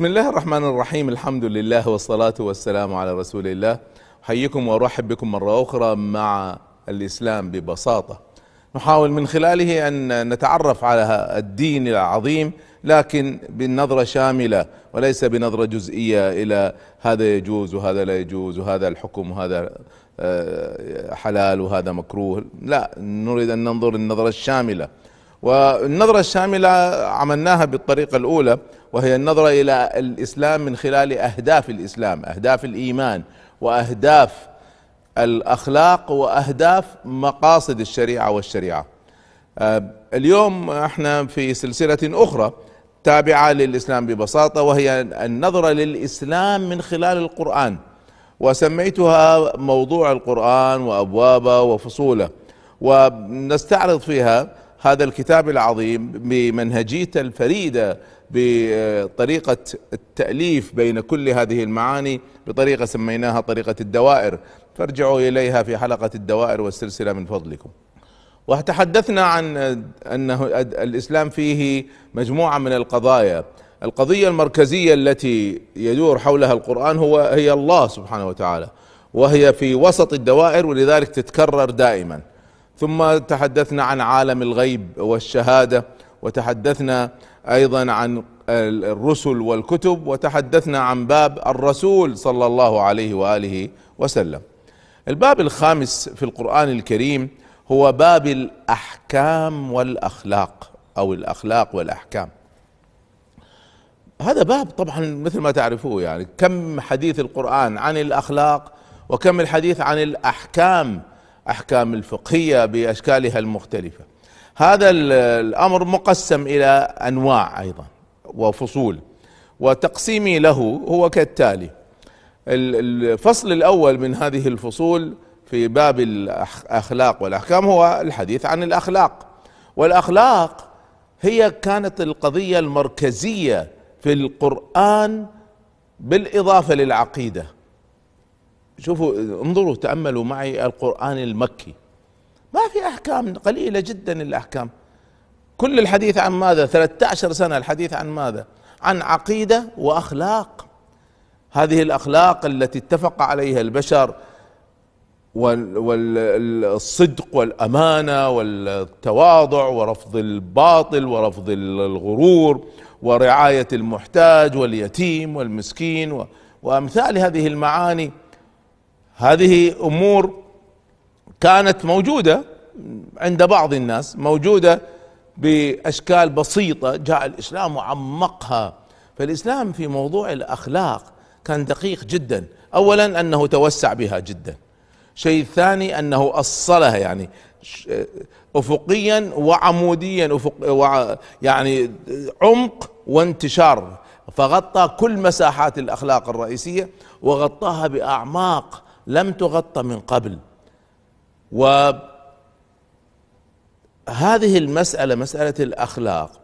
بسم الله الرحمن الرحيم. الحمد لله والصلاة والسلام على رسول الله. أحييكم وأرحب بكم مرة أخرى مع الإسلام ببساطة. نحاول من خلاله أن نتعرف على الدين العظيم لكن بنظرة شاملة وليس بنظرة جزئية إلى هذا يجوز وهذا لا يجوز وهذا الحكم وهذا آه، حلال وهذا مكروه. لا نريد أن ننظر النظرة الشاملة. والنظرة الشاملة عملناها بالطريقة الأولى وهي النظرة إلى الإسلام من خلال أهداف الإسلام أهداف الإيمان وأهداف الأخلاق وأهداف مقاصد الشريعة والشريعة. آه، اليوم إحنا في سلسلة أخرى تابعة للإسلام ببساطة وهي النظرة للإسلام من خلال القرآن. وسميتها موضوع القرآن وأبوابه وفصوله. ونستعرض فيها هذا الكتاب العظيم بمنهجيته الفريدة بطريقة التأليف بين كل هذه المعاني بطريقة سميناها طريقة الدوائر. فارجعوا إليها في حلقة الدوائر والسلسلة من فضلكم. وتحدثنا عن أنه الإسلام فيه مجموعة من القضايا. القضية المركزية التي يدور حولها القرآن هو هي الله سبحانه وتعالى وهي في وسط الدوائر ولذلك تتكرر دائما. ثم تحدثنا عن عالم الغيب والشهادة وتحدثنا أيضا عن الرسل والكتب وتحدثنا عن باب الرسول صلى الله عليه وآله وسلم. الباب الخامس في القرآن الكريم هو باب الأحكام والأخلاق أو الأخلاق والأحكام. هذا باب طبعا مثل ما تعرفوه يعني كم حديث القرآن عن الأخلاق وكم الحديث عن الأحكام أحكام الفقهية بأشكالها المختلفة. هذا الأمر مقسم إلى أنواع أيضا وفصول وتقسيمي له هو كالتالي. الفصل الأول من هذه الفصول في باب الأخلاق والأحكام هو الحديث عن الأخلاق. والأخلاق هي كانت القضية المركزية في القرآن بالإضافة للعقيدة. شوفوا انظروا تأملوا معي القرآن المكي. ما في أحكام قليلة جدا الأحكام. كل الحديث عن ماذا؟ 13 سنة الحديث عن ماذا؟ عن عقيدة وأخلاق. هذه الأخلاق التي اتفق عليها البشر والصدق والأمانة والتواضع ورفض الباطل ورفض الغرور ورعاية المحتاج واليتيم والمسكين وأمثال هذه المعاني. هذه أمور كانت موجودة عند بعض الناس موجودة بأشكال بسيطة جاء الإسلام وعمقها. فالإسلام في موضوع الأخلاق كان دقيق جدا. اولا أنه توسع بها جدا. شيء ثاني أنه أصلها يعني افقيا وعموديا افق يعني عمق وانتشار. فغطى كل مساحات الأخلاق الرئيسية وغطاها بأعماق لم تغطى من قبل. وهذه المسألة مسألة الأخلاق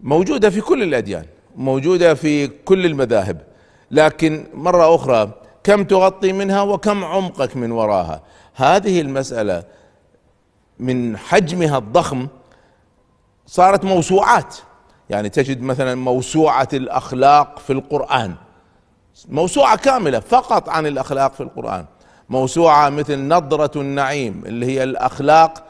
موجودة في كل الأديان موجودة في كل المذاهب لكن مرة أخرى كم تغطي منها وكم عمقك من وراها؟ هذه المسألة من حجمها الضخم صارت موسوعات. يعني تجد مثلا موسوعة الأخلاق في القرآن. موسوعة كاملة فقط عن الأخلاق في القرآن. موسوعة مثل نظرة النعيم اللي هي الأخلاق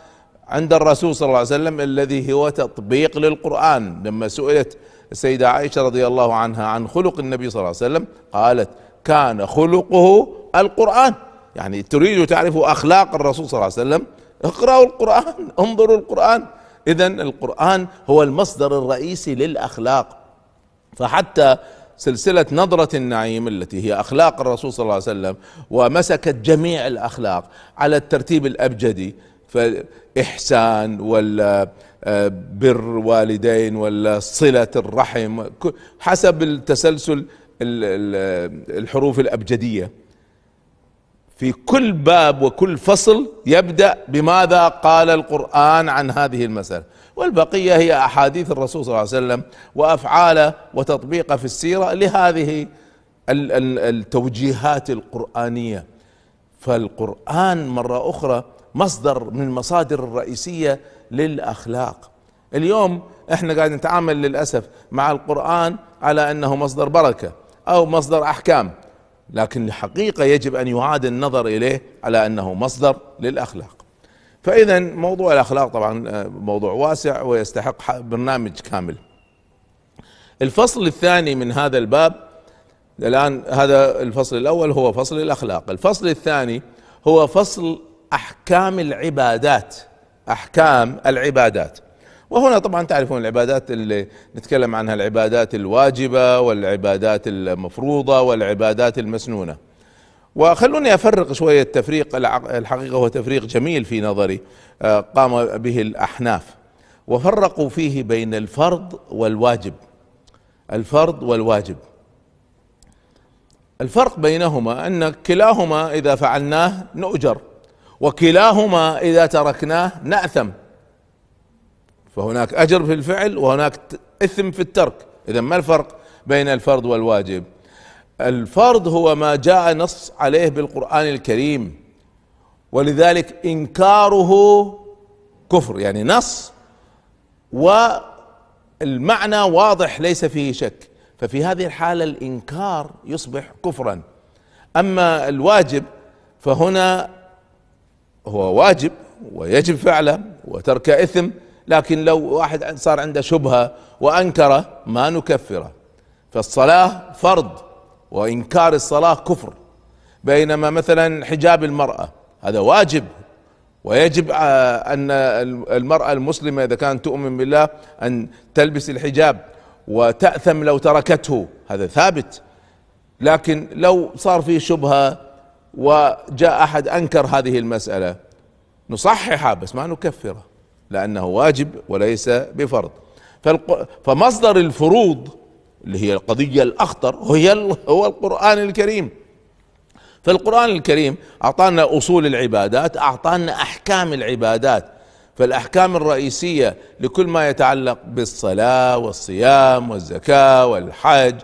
عند الرسول صلى الله عليه وسلم الذي هو تطبيق للقرآن. لما سئلت السيدة عائشة رضي الله عنها عن خلق النبي صلى الله عليه وسلم قالت كان خلقه القرآن. يعني تريد تعرف أخلاق الرسول صلى الله عليه وسلم؟ اقرأوا القرآن انظروا القرآن. إذا القرآن هو المصدر الرئيسي للأخلاق. فحتى سلسلة نظرة النعيم التي هي أخلاق الرسول صلى الله عليه وسلم ومسكت جميع الأخلاق على الترتيب الأبجدي فإحسان ولا آه، بر والدين ولا صلة الرحم حسب التسلسل الحروف الأبجدية. في كل باب وكل فصل يبدأ بماذا قال القرآن عن هذه المسألة. والبقية هي أحاديث الرسول صلى الله عليه وسلم وأفعاله وتطبيقه في السيرة لهذه التوجيهات القرآنية. فالقرآن مرة أخرى مصدر من المصادر الرئيسية للأخلاق. اليوم إحنا قاعد نتعامل للأسف مع القرآن على أنه مصدر بركة أو مصدر أحكام لكن الحقيقة يجب أن يعاد النظر إليه على أنه مصدر للأخلاق. فإذا موضوع الأخلاق طبعا آه، موضوع واسع ويستحق برنامج كامل. الفصل الثاني من هذا الباب الآن هذا الفصل الأول هو فصل الأخلاق. الفصل الثاني هو فصل أحكام العبادات أحكام العبادات. وهنا طبعا تعرفون العبادات اللي نتكلم عنها العبادات الواجبة والعبادات المفروضة والعبادات المسنونة. وخلوني أفرق شوية تفريق الحقيقة هو تفريق جميل في نظري آه، قام به الأحناف. وفرقوا فيه بين الفرض والواجب الفرض والواجب. الفرق بينهما أن كلاهما إذا فعلناه نؤجر وكلاهما إذا تركناه نأثم. فهناك أجر في الفعل وهناك إثم في الترك. اذا ما الفرق بين الفرض والواجب؟ الفرض هو ما جاء نص عليه بالقرآن الكريم ولذلك إنكاره كفر يعني نص والمعنى واضح ليس فيه شك. ففي هذه الحالة الإنكار يصبح كفرا. أما الواجب فهنا هو واجب ويجب فعله وترك إثم لكن لو واحد صار عنده شبهة وأنكره ما نكفره. فالصلاة فرض. وإنكار الصلاة كفر بينما مثلا حجاب المرأة هذا واجب. ويجب أن المرأة المسلمة إذا كانت تؤمن بالله أن تلبس الحجاب وتأثم لو تركته هذا ثابت. لكن لو صار في شبهة وجاء أحد أنكر هذه المسألة نصححها بس ما نكفره لأنه واجب وليس بفرض. فمصدر الفروض اللي هي القضية الأخطر هي هو القرآن الكريم. فالقرآن الكريم أعطانا أصول العبادات أعطانا أحكام العبادات. فالأحكام الرئيسية لكل ما يتعلق بالصلاة والصيام والزكاة والحج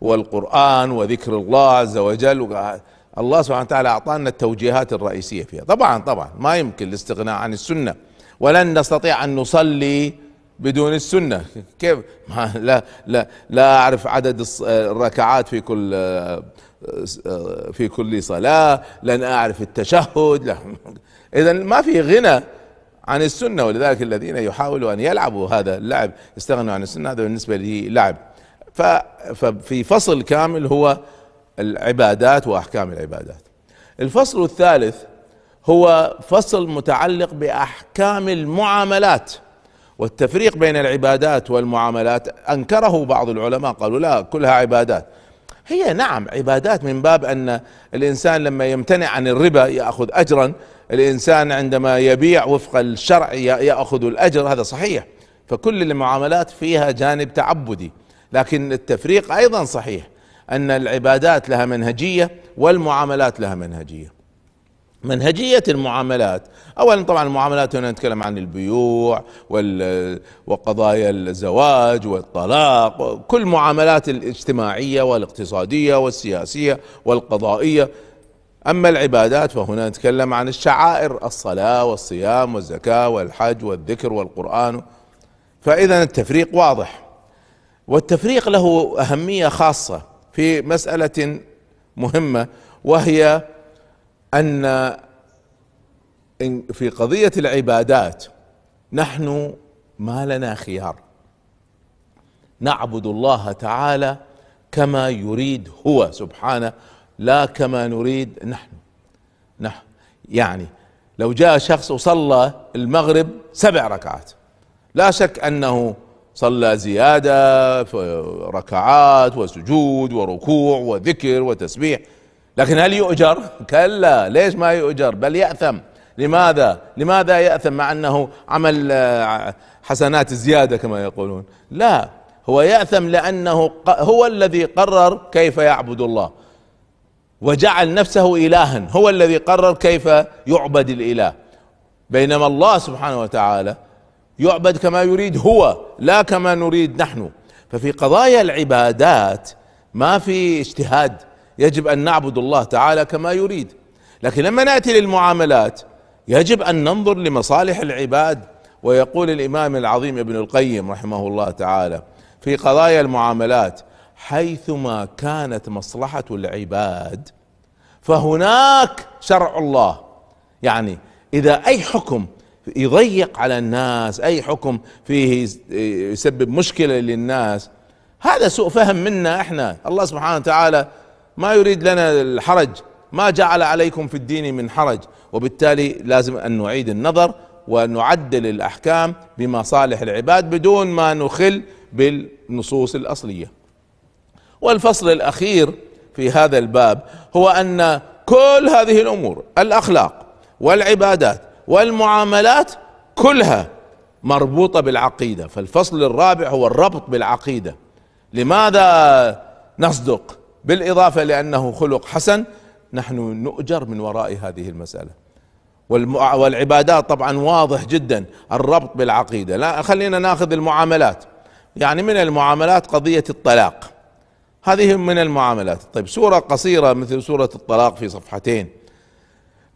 والقرآن وذكر الله عز وجل الله سبحانه وتعالى أعطانا التوجيهات الرئيسية فيها. طبعا طبعا ما يمكن الاستغناء عن السنة. ولن نستطيع أن نصلي بدون السنة. كيف؟ ما لا لا لا أعرف عدد الركعات في كل في كل صلاة لن أعرف التشهد اذا ما في غنى عن السنة ولذلك الذين يحاولوا أن يلعبوا هذا اللعب يستغنوا عن السنة هذا بالنسبة لي لعب. ففي فصل كامل هو العبادات وأحكام العبادات. الفصل الثالث هو فصل متعلق بأحكام المعاملات. والتفريق بين العبادات والمعاملات. أنكره بعض العلماء قالوا لا كلها عبادات. هي نعم عبادات من باب أن الإنسان لما يمتنع عن الربا يأخذ اجرا. الإنسان عندما يبيع وفق الشرع يأخذ الأجر هذا صحيح. فكل المعاملات فيها جانب تعبدي. لكن التفريق أيضا صحيح أن العبادات لها منهجية والمعاملات لها منهجية. منهجية المعاملات. اولا طبعا المعاملات هنا نتكلم عن البيوع وقضايا الزواج والطلاق كل معاملات الاجتماعية والاقتصادية والسياسية والقضائية. أما العبادات فهنا نتكلم عن الشعائر الصلاة والصيام والزكاة والحج والذكر والقرآن. فاذا التفريق واضح والتفريق له أهمية خاصة في مسألة مهمة وهي أن في قضية العبادات نحن ما لنا خيار. نعبد الله تعالى كما يريد هو سبحانه لا كما نريد نحن. نحن يعني لو جاء شخص وصلى المغرب سبع ركعات لا شك أنه صلى زيادة ركعات وسجود وركوع وذكر وتسبيح. لكن هل يؤجر؟ كلا. ليش ما يؤجر؟ بل يأثم. لماذا؟ لماذا يأثم مع أنه عمل آه، حسنات زيادة كما يقولون؟ لا. هو يأثم لأنه هو الذي قرر كيف يعبد الله. وجعل نفسه إلها. هو الذي قرر كيف يعبد الإله. بينما الله سبحانه وتعالى يعبد كما يريد هو لا كما نريد نحن. ففي قضايا العبادات ما في اجتهاد. يجب أن نعبد الله تعالى كما يريد. لكن لما نأتي للمعاملات يجب أن ننظر لمصالح العباد. ويقول الإمام العظيم ابن القيم رحمه الله تعالى في قضايا المعاملات حيثما كانت مصلحة العباد فهناك شرع الله. يعني إذا أي حكم يضيق على الناس أي حكم فيه يسبب مشكلة للناس هذا سوء فهم منا إحنا. الله سبحانه وتعالى ما يريد لنا الحرج ما جعل عليكم في الدين من حرج. وبالتالي لازم أن نعيد النظر ونعدل الأحكام بمصالح العباد بدون ما نخل بالنصوص الأصلية. والفصل الأخير في هذا الباب هو أن كل هذه الأمور الأخلاق والعبادات والمعاملات كلها مربوطة بالعقيدة. فالفصل الرابع هو الربط بالعقيدة. لماذا نصدق؟ بالإضافة لأنه خلق حسن نحن نؤجر من وراء هذه المسألة. والعبادات طبعا واضح جدا الربط بالعقيدة. لا خلينا ناخذ المعاملات. يعني من المعاملات قضية الطلاق. هذه من المعاملات. طيب سورة قصيرة مثل سورة الطلاق في صفحتين.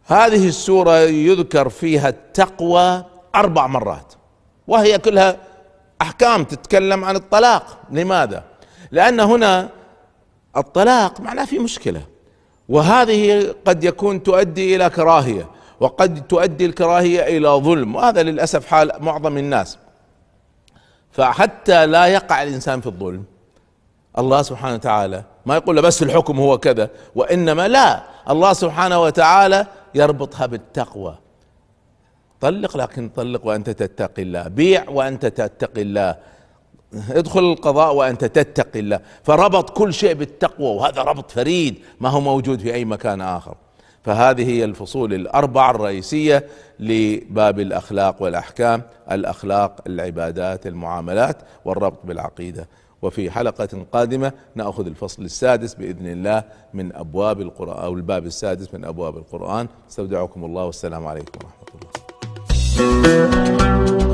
هذه السورة يذكر فيها التقوى أربع مرات. وهي كلها أحكام تتكلم عن الطلاق. لماذا؟ لأن هنا الطلاق معناه في مشكلة. وهذه قد يكون تؤدي إلى كراهية وقد تؤدي الكراهية إلى ظلم وهذا للأسف حال معظم الناس. فحتى لا يقع الإنسان في الظلم الله سبحانه وتعالى ما يقول بس الحكم هو كذا وإنما لا الله سبحانه وتعالى يربطها بالتقوى. طلق لكن طلق وأنت تتقي الله بيع وأنت تتقي الله. ادخل القضاء وأنت تتقي الله. فربط كل شيء بالتقوى وهذا ربط فريد ما هو موجود في أي مكان آخر. فهذه هي الفصول الاربع الرئيسية لباب الأخلاق والأحكام. الأخلاق العبادات المعاملات والربط بالعقيدة. وفي حلقة قادمة نأخذ الفصل السادس بإذن الله من أبواب القرآن أو الباب السادس من أبواب القرآن. استودعكم الله والسلام عليكم ورحمة الله.